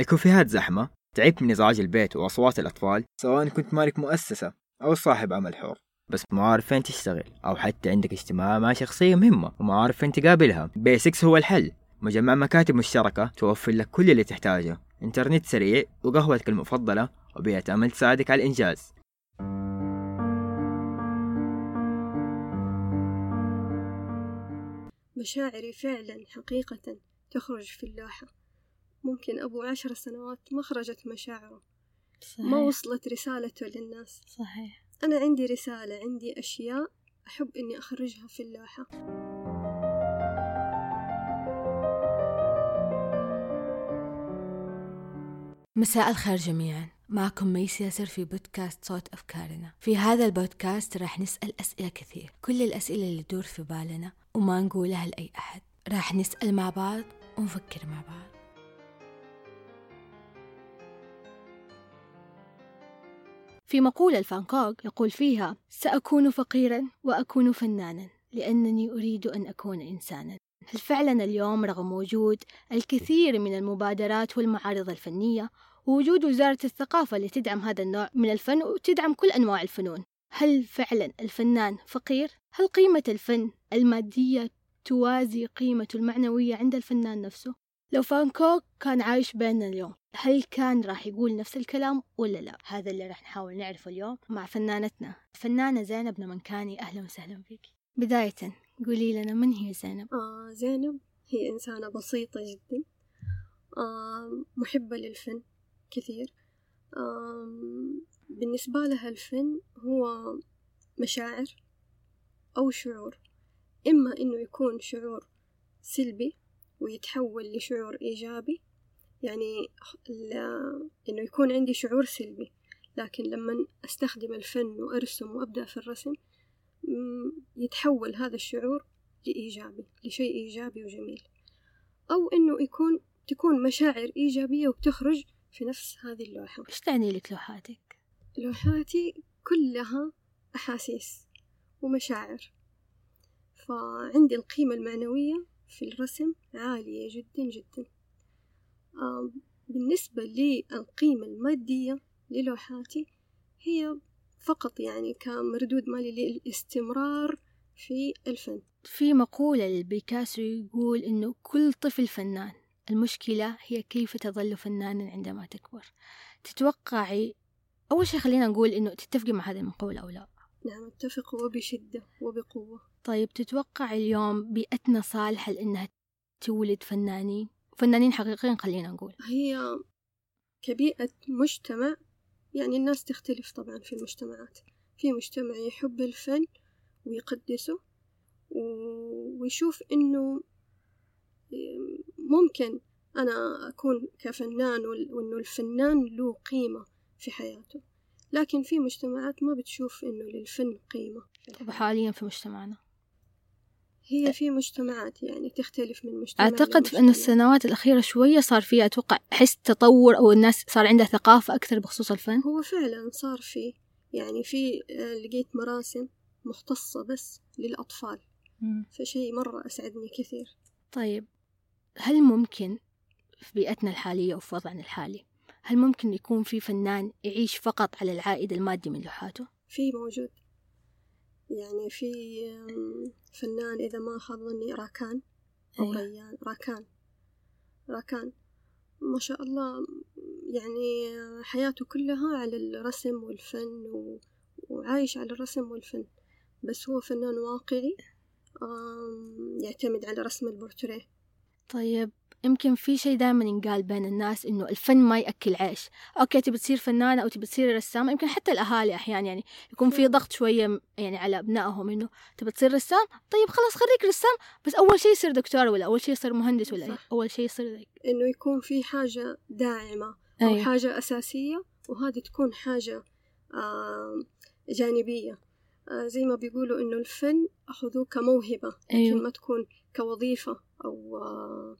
الكوفيهات زحمة تعبت من إزعاج البيت وأصوات الأطفال سواء كنت مالك مؤسسة أو صاحب عمل حر. بس ما عارف فين تشتغل أو حتى عندك اجتماع مع شخصية مهمة وما عارف فين تقابلها. بيسكس هو الحل. مجمع مكاتب مشتركة توفر لك كل اللي تحتاجه. إنترنت سريع وقهوتك المفضلة وبيئة عمل تساعدك على الإنجاز. مشاعري فعلا حقيقة تخرج في اللوحة ممكن أبو عشر سنوات ما خرجت مشاعره صحيح. ما وصلت رسالته للناس. صحيح. أنا عندي رسالة عندي أشياء أحب إني أخرجها في اللوحة. مساء الخير جميعا. معكم ميس ياسر في بودكاست صوت أفكارنا. في هذا البودكاست راح نسأل أسئلة كثير. كل الأسئلة اللي تدور في بالنا وما نقولها لأي أحد. راح نسأل مع بعض ونفكر مع بعض. في مقولة الفانكوغ يقول فيها سأكون فقيرا وأكون فنانا لأنني أريد أن أكون إنسانا هل فعلا اليوم رغم وجود الكثير من المبادرات والمعارض الفنية ووجود وزارة الثقافة اللي تدعم هذا النوع من الفن وتدعم كل أنواع الفنون هل فعلا الفنان فقير؟ هل قيمة الفن المادية توازي قيمته المعنوية عند الفنان نفسه؟ لو فانكوك كان عايش بيننا اليوم هل كان راح يقول نفس الكلام ولا لا؟ هذا اللي راح نحاول نعرفه اليوم مع فنانتنا الفنانة زينب نمنكاني أهلا وسهلا فيك بداية قولي لنا من هي زينب؟ آه زينب هي إنسانة بسيطة جدا آه محبة للفن كثير آه بالنسبة لها الفن هو مشاعر أو شعور إما إنه يكون شعور سلبي ويتحول لشعور إيجابي. يعني ال- إنه يكون عندي شعور سلبي. لكن لما أستخدم الفن وأرسم وأبدأ في الرسم يتحول هذا الشعور لإيجابي لشيء إيجابي وجميل. أو إنه يكون تكون مشاعر إيجابية وبتخرج في نفس هذه اللوحة. إيش تعني لك لوحاتك؟ لوحاتي كلها أحاسيس ومشاعر. فعندي القيمة المعنوية في الرسم عالية جدا جدا. بالنسبة للقيمة المادية للوحاتي هي فقط يعني كمردود مالي للاستمرار في الفن. في مقولة لبيكاسو يقول إنه كل طفل فنان المشكلة هي كيف تظل فنانا عندما تكبر. تتوقعي أول شيء خلينا نقول إنه تتفقي مع هذه المقولة أو لا؟ نعم أتفق وبشدة وبقوة. طيب تتوقع اليوم بيئتنا صالحة لإنها تولد فنانين؟ فنانين حقيقيين خلينا نقول. هي كبيئة مجتمع يعني الناس تختلف طبعا في المجتمعات. في مجتمع يحب الفن ويقدسه ويشوف إنه ممكن أنا أكون كفنان وإنه الفنان له قيمة في حياته. لكن في مجتمعات ما بتشوف إنه للفن قيمة. طب حاليا في مجتمعنا. هي في مجتمعات يعني تختلف من مجتمع أعتقد في لمجتمع. السنوات الأخيرة شوية صار فيها أتوقع حس تطور أو الناس صار عندها ثقافة أكثر بخصوص الفن. هو فعلا صار في يعني في آه، لقيت مراسم مختصة بس للأطفال. فشيء مرة أسعدني كثير. طيب هل ممكن في بيئتنا الحالية وفي وضعنا الحالي هل ممكن يكون في فنان يعيش فقط على العائد المادي من لوحاته؟ في موجود. يعني في فنان إذا ما خاب ظني راكان أو أيوة. ريان. راكان. راكان. ما شاء الله. يعني حياته كلها على الرسم والفن و... وعايش على الرسم والفن. بس هو فنان واقعي. يعتمد على رسم البورتريه. طيب يمكن في شيء دائما ينقال بين الناس إنه الفن ما يأكل عيش أوكي تبي تصير فنانة أو تبي تصير رسامة يمكن حتى الأهالي أحيانا يعني يكون في. ضغط شوية م- يعني على أبنائهم إنه تبي تصير رسام طيب خلاص خريك رسام بس أول شيء يصير دكتور ولا أول شيء يصير مهندس ولا صح. أول شيء يصير ذي. إنه يكون في حاجة داعمة أو أيوة. حاجة أساسية وهذه تكون حاجة آم، جانبية آه، زي ما بيقولوا إنه الفن أخذوه كموهبة لكن أيوة. ما تكون كوظيفة أو آه،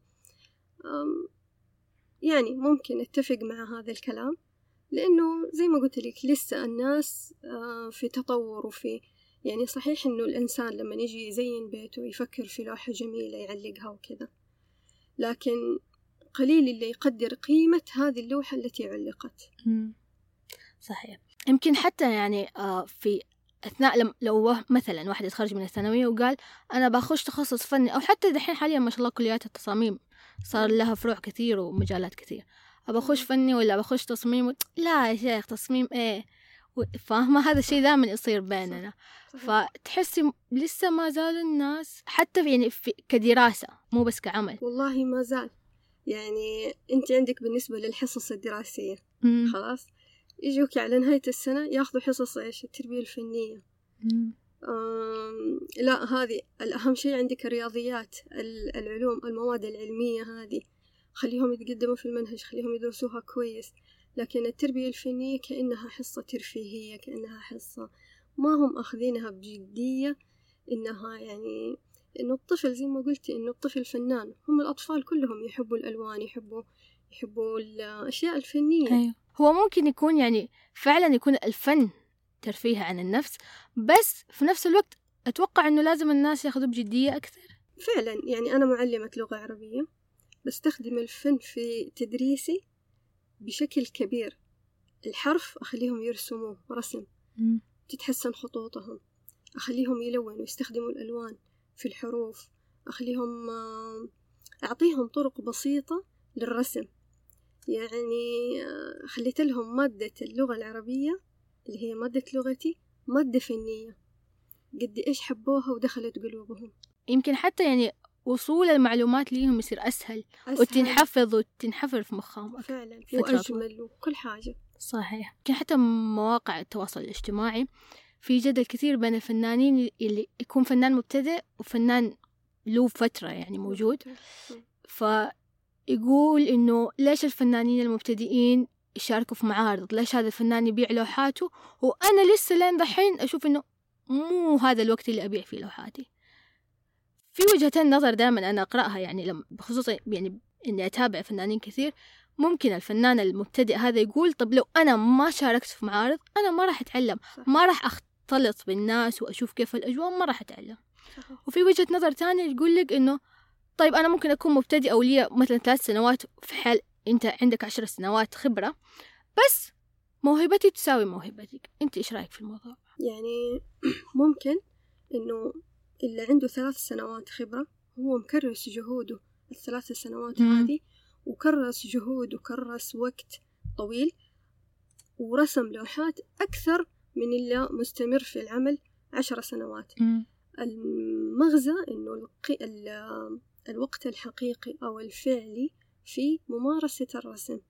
يعني ممكن أتفق مع هذا الكلام لأنه زي ما قلت لك لسه الناس في تطور وفي يعني صحيح إنه الإنسان لما يجي يزين بيته يفكر في لوحة جميلة يعلقها وكذا لكن قليل اللي يقدر قيمة هذه اللوحة التي علقت. صحيح يمكن حتى يعني في أثناء لم لو مثلا واحد يتخرج من الثانوية وقال أنا بخش تخصص فني أو حتى دحين حاليا ما شاء الله كليات التصاميم صار لها فروع كثير ومجالات كثير. أبى أخش فني ولا بخش تصميم. لا يا شيخ تصميم إيه؟ فاهمة؟ هذا الشيء دائما يصير بيننا. فتحسي لسه ما زالوا الناس حتى في يعني في كدراسة مو بس كعمل. والله ما زال. يعني أنت عندك بالنسبة للحصص الدراسية مم. خلاص؟ يجوك على نهاية السنة ياخذوا حصص إيش؟ التربية الفنية. مم. لا هذه الأهم شيء عندك الرياضيات ال- العلوم المواد العلمية هذه. خليهم يتقدموا في المنهج خليهم يدرسوها كويس. لكن التربية الفنية كأنها حصة ترفيهية كأنها حصة ما هم أخذينها بجدية. إنها يعني إنه الطفل زي ما قلتي إنه الطفل فنان. هم الأطفال كلهم يحبوا الألوان يحبوا يحبوا الأشياء الفنية. أيوه. هو ممكن يكون يعني فعلا يكون الفن ترفيه عن النفس بس في نفس الوقت أتوقع إنه لازم الناس ياخذوه بجدية أكثر. فعلا يعني أنا معلمة لغة عربية بستخدم الفن في تدريسي بشكل كبير. الحرف أخليهم يرسموه رسم. تتحسن خطوطهم. أخليهم يلونوا يستخدموا الألوان في الحروف. أخليهم آه، أعطيهم طرق بسيطة للرسم. يعني آه، خليت لهم مادة اللغة العربية اللي هي مادة لغتي مادة فنية. قد إيش حبوها ودخلت قلوبهم. يمكن حتى يعني وصول المعلومات ليهم يصير أسهل أسهل. وتنحفظ وتنحفر في مخهم. فعلا وأجمل وكل حاجة. صحيح. يمكن حتى مواقع التواصل الاجتماعي في جدل كثير بين الفنانين اللي يكون فنان مبتدئ وفنان له فترة يعني موجود. فيقول إنه ليش الفنانين المبتدئين يشاركوا في معارض ليش هذا الفنان يبيع لوحاته وأنا لسه لين دحين أشوف إنه مو هذا الوقت اللي أبيع فيه لوحاتي في وجهتين نظر دائما أنا أقرأها يعني لما بخصوص يعني إني أتابع فنانين كثير ممكن الفنان المبتدئ هذا يقول طب لو أنا ما شاركت في معارض أنا ما راح أتعلم. ما راح أختلط بالناس وأشوف كيف الأجواء ما راح أتعلم. وفي وجهة نظر تانية تقول لك إنه طيب أنا ممكن أكون مبتدئة ولي مثلا ثلاث سنوات في حال أنت عندك عشر سنوات خبرة بس موهبتي تساوي موهبتك أنت إيش رأيك في الموضوع؟ يعني ممكن إنه اللي عنده ثلاث سنوات خبرة هو مكرس جهوده الثلاث سنوات مم. هذه وكرس جهود وكرس وقت طويل ورسم لوحات أكثر من اللي مستمر في العمل عشر سنوات المغزى إنه القي... ال- الوقت الحقيقي أو الفعلي في ممارسة الرسم.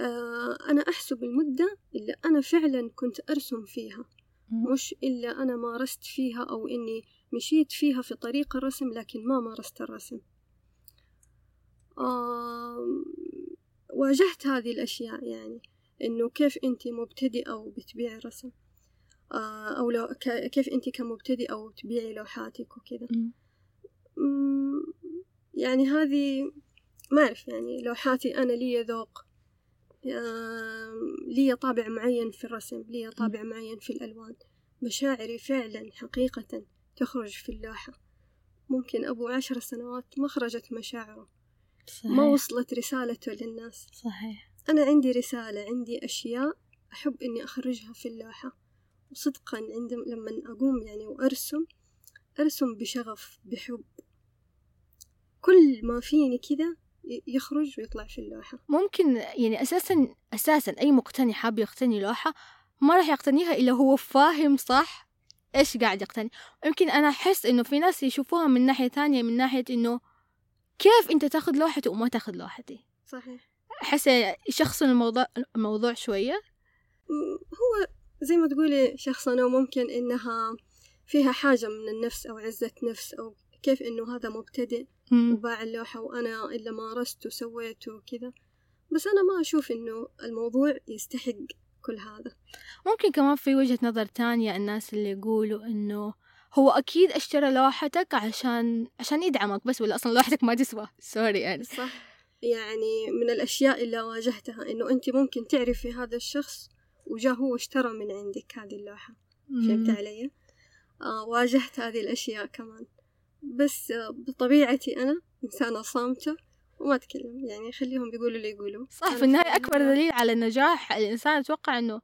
آه، أنا أحسب المدة اللي أنا فعلا كنت أرسم فيها مش إلا أنا مارست فيها أو إني مشيت فيها في طريق الرسم لكن ما مارست الرسم. آم، واجهت هذه الأشياء يعني إنه كيف أنت مبتدئة وبتبيعي رسم آه، أو لو كيف أنت كمبتدئة وتبيعي لوحاتك وكذا؟ يعني هذه ما أعرف يعني لوحاتي أنا لي ذوق لي طابع معين في الرسم لي طابع معين في الألوان. مشاعري فعلا حقيقة تخرج في اللوحة. ممكن أبو عشر سنوات ما خرجت مشاعره صحيح. ما وصلت رسالته للناس. صحيح. أنا عندي رسالة عندي أشياء أحب إني أخرجها في اللوحة. وصدقا عندما لما أقوم يعني وأرسم أرسم بشغف بحب. كل ما فيني كذا يخرج ويطلع في اللوحة. ممكن يعني أساسا أساسا أي مقتني حاب يقتني لوحة ما راح يقتنيها إلا هو فاهم صح إيش قاعد يقتني. يمكن أنا أحس إنه في ناس يشوفوها من ناحية ثانية من ناحية إنه كيف أنت تاخذ لوحتي وما تاخذ لوحتي؟ صحيح. أحس يشخصن الموضوع الموضوع شوية. هو زي ما تقولي شخصنة وممكن إنها فيها حاجة من النفس أو عزة نفس أو كيف إنه هذا مبتدئ وباع اللوحة وأنا إلا مارست وسويت وكذا. بس أنا ما أشوف إنه الموضوع يستحق كل هذا. ممكن كمان في وجهة نظر تانية الناس اللي يقولوا إنه هو أكيد اشترى لوحتك عشان عشان يدعمك بس ولا أصلا لوحتك ما تسوى؟ سوري يعني. صح. يعني من الأشياء اللي واجهتها إنه أنت ممكن تعرفي هذا الشخص وجا هو اشترى من عندك هذه اللوحة. فهمت علي؟ آه واجهت هذه الأشياء كمان. بس بطبيعتي أنا إنسانة صامتة وما أتكلم يعني خليهم بيقولوا اللي يقولوا. صح في النهاية أكبر دليل على نجاح الإنسان أتوقع إنه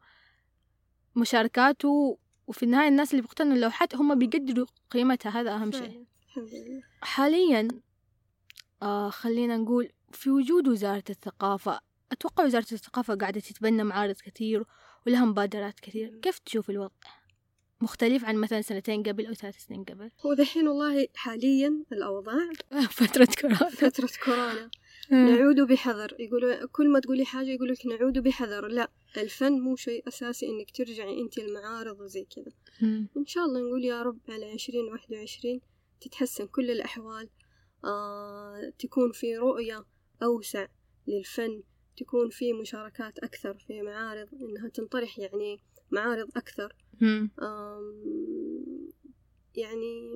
مشاركاته وفي النهاية الناس اللي بيقتنوا اللوحات هم بيقدروا قيمتها هذا أهم شيء. فعلاً. الحمد لله. حاليا آه خلينا نقول في وجود وزارة الثقافة أتوقع وزارة الثقافة قاعدة تتبنى معارض كثير ولها مبادرات كثير. كيف تشوف الوضع؟ مختلف عن مثلا سنتين قبل أو ثلاث سنين قبل. هو دحين والله حاليا الأوضاع فترة كورونا. فترة كورونا. نعود بحذر. يقولوا كل ما تقولي حاجة يقولوا لك نعود بحذر. لا الفن مو شيء أساسي إنك ترجعي أنت المعارض وزي كذا. إن شاء الله نقول يا رب على عشرين واحد وعشرين تتحسن كل الأحوال. آه تكون في رؤية أوسع للفن. تكون في مشاركات أكثر في معارض إنها تنطرح يعني معارض أكثر. يعني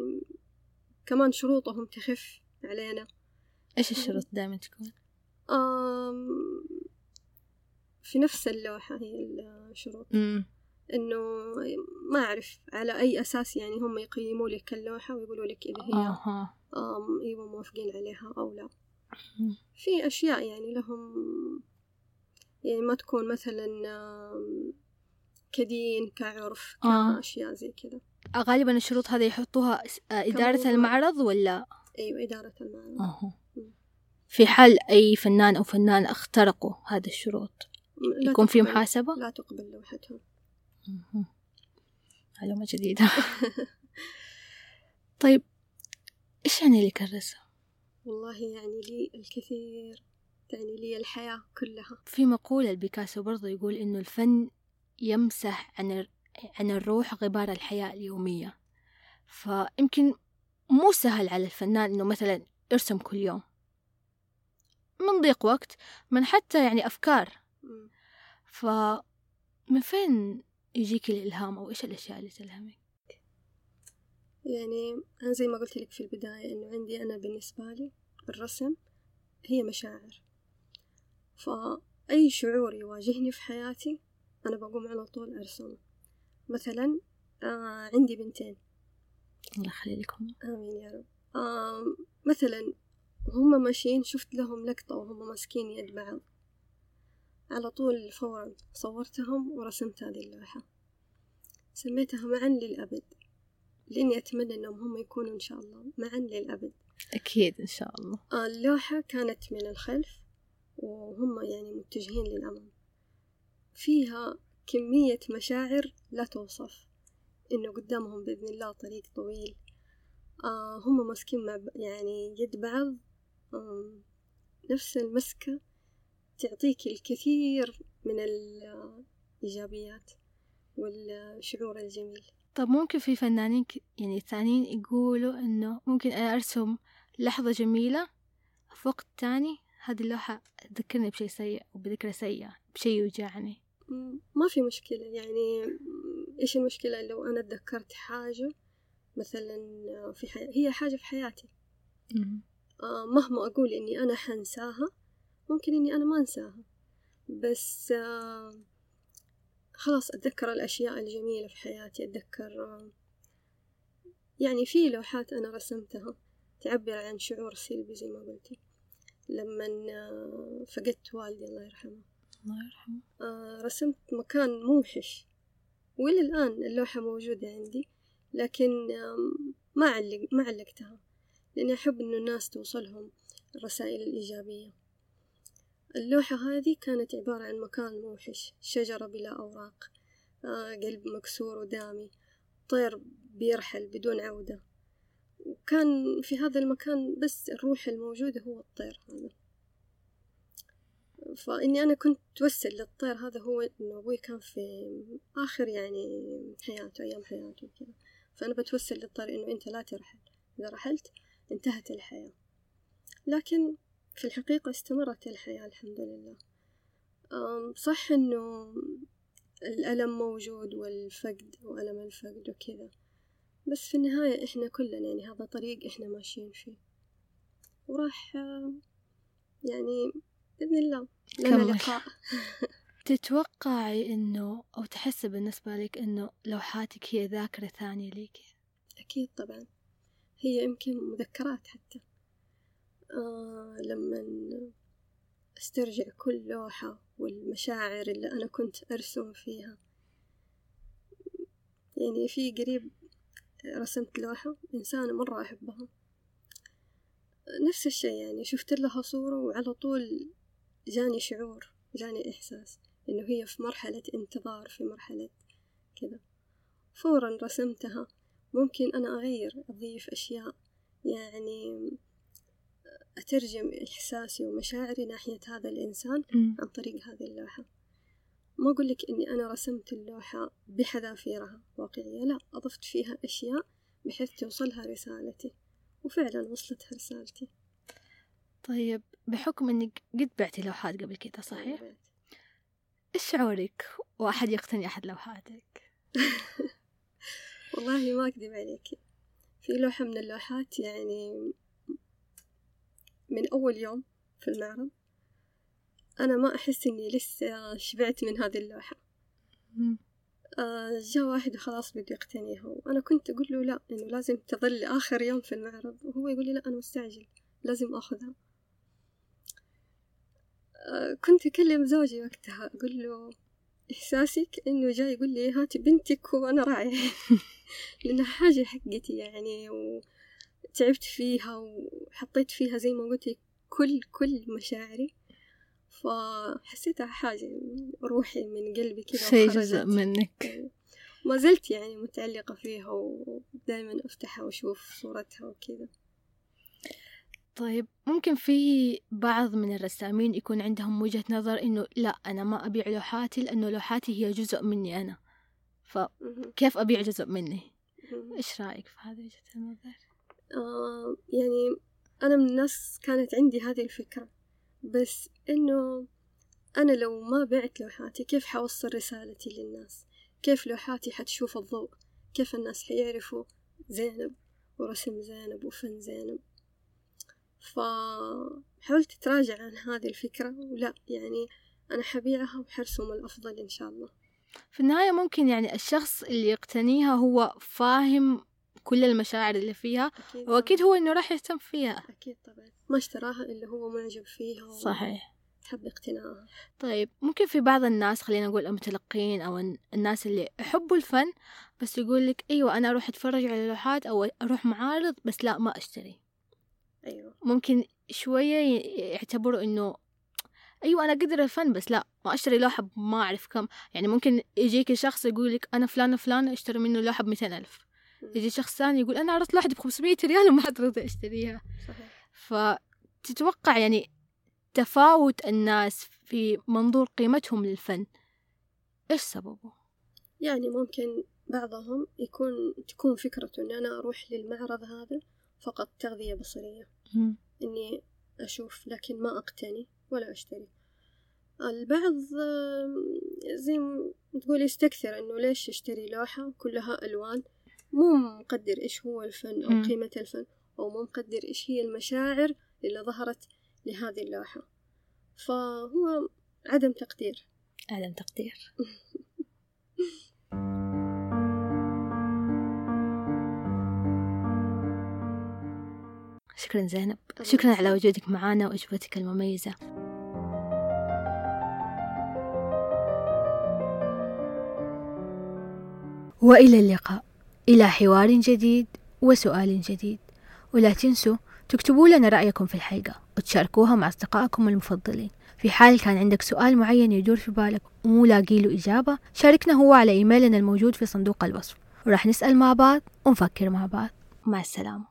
كمان شروطهم تخف علينا. إيش الشروط دائما تكون؟ في نفس اللوحة هي الشروط. إنه ما أعرف على أي أساس يعني هم يقيموا لك اللوحة ويقولوا لك إذا هي آم، أيوة موافقين عليها أو لا. في أشياء يعني لهم يعني ما تكون مثلا كدين كعرف آه. كأشياء زي كذا غالبا الشروط هذه يحطوها آه، إدارة. المعرض ولا أيوة إدارة المعرض مم. في حال أي فنان أو فنان اخترقوا هذه الشروط يكون في محاسبة؟ لا تقبل لوحتهم. معلومة جديدة طيب إيش يعني لك الرسم؟ والله يعني لي الكثير تعني لي الحياة كلها في مقولة البيكاسو برضو يقول إنه الفن يمسح عن عن الروح غبار الحياة اليومية فيمكن مو سهل على الفنان إنه مثلا يرسم كل يوم من ضيق وقت من حتى يعني أفكار. فمن فين يجيك الإلهام أو إيش الأشياء اللي تلهمك؟ يعني أنا زي ما قلت لك في البداية إنه عندي أنا بالنسبة لي الرسم هي مشاعر فأي شعور يواجهني في حياتي أنا بقوم على طول أرسمه مثلا آه عندي بنتين. الله يخلي لكم. آمين يا رب. آه مثلا هم ماشيين شفت لهم لقطة وهم ماسكين يد بعض. على طول فورا صورتهم ورسمت هذه اللوحة. سميتها معا للأبد لأني أتمنى أنهم هم يكونوا إن شاء الله معا للأبد. أكيد إن شاء الله. آه، اللوحة كانت من الخلف وهم يعني متجهين للأمام. فيها كمية مشاعر لا توصف. إنه قدامهم بإذن الله طريق طويل. آه هم ماسكين مع يعني يد بعض. آم، نفس المسكة تعطيك الكثير من الإيجابيات والشعور الجميل. طب ممكن في فنانين يعني ثانيين يقولوا إنه ممكن أنا أرسم لحظة جميلة في وقت تاني هذه اللوحة تذكرني بشيء سيء وبذكرى سيئة بشيء يوجعني. ما في مشكلة. يعني إيش المشكلة؟ لو أنا تذكرت حاجة مثلا في حي... هي حاجة في حياتي. آه، مهما أقول إني أنا حنساها ممكن إني أنا ما أنساها. بس آه، خلاص أتذكر الأشياء الجميلة في حياتي أتذكر آه، يعني في لوحات أنا رسمتها تعبر عن شعور سلبي زي ما قلتي. لما فقدت والدي الله يرحمه. الله يرحمه. آه، رسمت مكان موحش. وإلى الآن اللوحة موجودة عندي لكن آم، ما علق ما علقتها لأني أحب إنه الناس توصلهم الرسائل الإيجابية. اللوحة هذه كانت عبارة عن مكان موحش شجرة بلا أوراق آه، قلب مكسور ودامي طير بيرحل بدون عودة. وكان في هذا المكان بس الروح الموجودة هو الطير هذا. فإني أنا كنت توسل للطير هذا هو إنه أبوي كان في آخر يعني حياته أيام حياته وكذا. فأنا بتوسل للطير إنه أنت لا ترحل. إذا رحلت انتهت الحياة. لكن في الحقيقة استمرت الحياة الحمد لله. صح إنه الألم موجود والفقد وألم الفقد وكذا. بس في النهاية إحنا كلنا يعني هذا طريق إحنا ماشيين فيه. وراح يعني بإذن الله. لنا. لقاء. تتوقعي إنه أو تحس بالنسبة لك إنه لوحاتك هي ذاكرة ثانية ليك؟ أكيد طبعا. هي يمكن مذكرات حتى. آه لما أسترجع كل لوحة والمشاعر اللي أنا كنت أرسم فيها. يعني في قريب رسمت لوحة إنسانة مرة أحبها. نفس الشي يعني شفت لها صورة وعلى طول جاني شعور جاني إحساس إنه هي في مرحلة انتظار في مرحلة كذا. فورا رسمتها. ممكن أنا أغير أضيف أشياء. يعني أترجم إحساسي ومشاعري ناحية هذا الإنسان عن طريق هذه اللوحة. ما أقول لك إني أنا رسمت اللوحة بحذافيرها واقعية لا أضفت فيها أشياء بحيث توصلها رسالتي. وفعلا وصلتها رسالتي. طيب بحكم إنك قد بعتي لوحات قبل كذا صحيح؟ إيش شعورك؟ وأحد يقتني أحد لوحاتك؟ والله ما أكذب عليك. في لوحة من اللوحات يعني من أول يوم في المعرض أنا ما أحس إني لسه شبعت من هذه اللوحة. آه جاء واحد وخلاص بده يقتنيها وأنا كنت أقول له لا إنه لازم تظل آخر يوم في المعرض وهو يقول لي لا أنا مستعجل لازم أخذها. كنت أكلم زوجي وقتها أقول له إحساسك إنه جاي يقول لي هاتي بنتك وأنا رايح لأنها حاجة حقتي يعني وتعبت فيها وحطيت فيها زي ما قلت كل كل مشاعري. فحسيتها حاجة روحي من قلبي كذا شيء جزء منك. ما زلت يعني متعلقة فيها ودائما أفتحها وأشوف صورتها وكذا طيب ممكن في بعض من الرسامين يكون عندهم وجهة نظر إنه لا أنا ما أبيع لوحاتي لأنه لوحاتي هي جزء مني أنا. فكيف أبيع جزء مني؟ إيش رأيك في هذه وجهة النظر؟ آه يعني أنا من الناس كانت عندي هذه الفكرة بس إنه أنا لو ما بعت لوحاتي كيف حوصل رسالتي للناس؟ كيف لوحاتي حتشوف الضوء؟ كيف الناس حيعرفوا زينب ورسم زينب وفن زينب؟ فحاولت أتراجع عن هذه الفكرة ولا يعني أنا حبيعها وحرسم الأفضل إن شاء الله. في النهاية ممكن يعني الشخص اللي يقتنيها هو فاهم كل المشاعر اللي فيها أكيد وأكيد هو إنه راح يهتم فيها. أكيد طبعا. ما اشتراها إلا هو معجب فيها و... صحيح. حب اقتناءها طيب ممكن في بعض الناس خلينا نقول المتلقين أو الناس اللي يحبوا الفن بس يقول لك أيوة أنا أروح أتفرج على لوحات أو أروح معارض بس لا ما أشتري. أيوة. ممكن شوية يعتبروا إنه أيوة أنا قدر الفن بس لا ما أشتري لوحة ما أعرف كم. يعني ممكن يجيك شخص يقول لك أنا فلانة فلانة أشتري منه لوحة بميتين ألف. يجي شخص ثاني يقول أنا عرضت لوحدي بخمسمية ريال وما حد رضي أشتريها. صحيح. فتتوقع يعني تفاوت الناس في منظور قيمتهم للفن إيش سببه؟ يعني ممكن بعضهم يكون تكون فكرته إني أنا أروح للمعرض هذا فقط تغذية بصرية. إني أشوف لكن ما أقتني ولا أشتري. البعض زي ما تقول يستكثر إنه ليش يشتري لوحة كلها ألوان؟ مو مقدر إيش هو الفن أو. قيمة الفن أو مو مقدر إيش هي المشاعر اللي ظهرت لهذه اللوحة. فهو عدم تقدير. عدم تقدير. شكرا زينب. شكرا على وجودك معنا وأجوبتك المميزة. وإلى اللقاء. إلى حوار جديد وسؤال جديد. ولا تنسوا تكتبوا لنا رأيكم في الحلقة وتشاركوها مع أصدقائكم المفضلين. في حال كان عندك سؤال معين يدور في بالك ومو لاقي له إجابة شاركنا هو على إيميلنا الموجود في صندوق الوصف. وراح نسأل مع بعض ونفكر مع بعض. مع السلامة.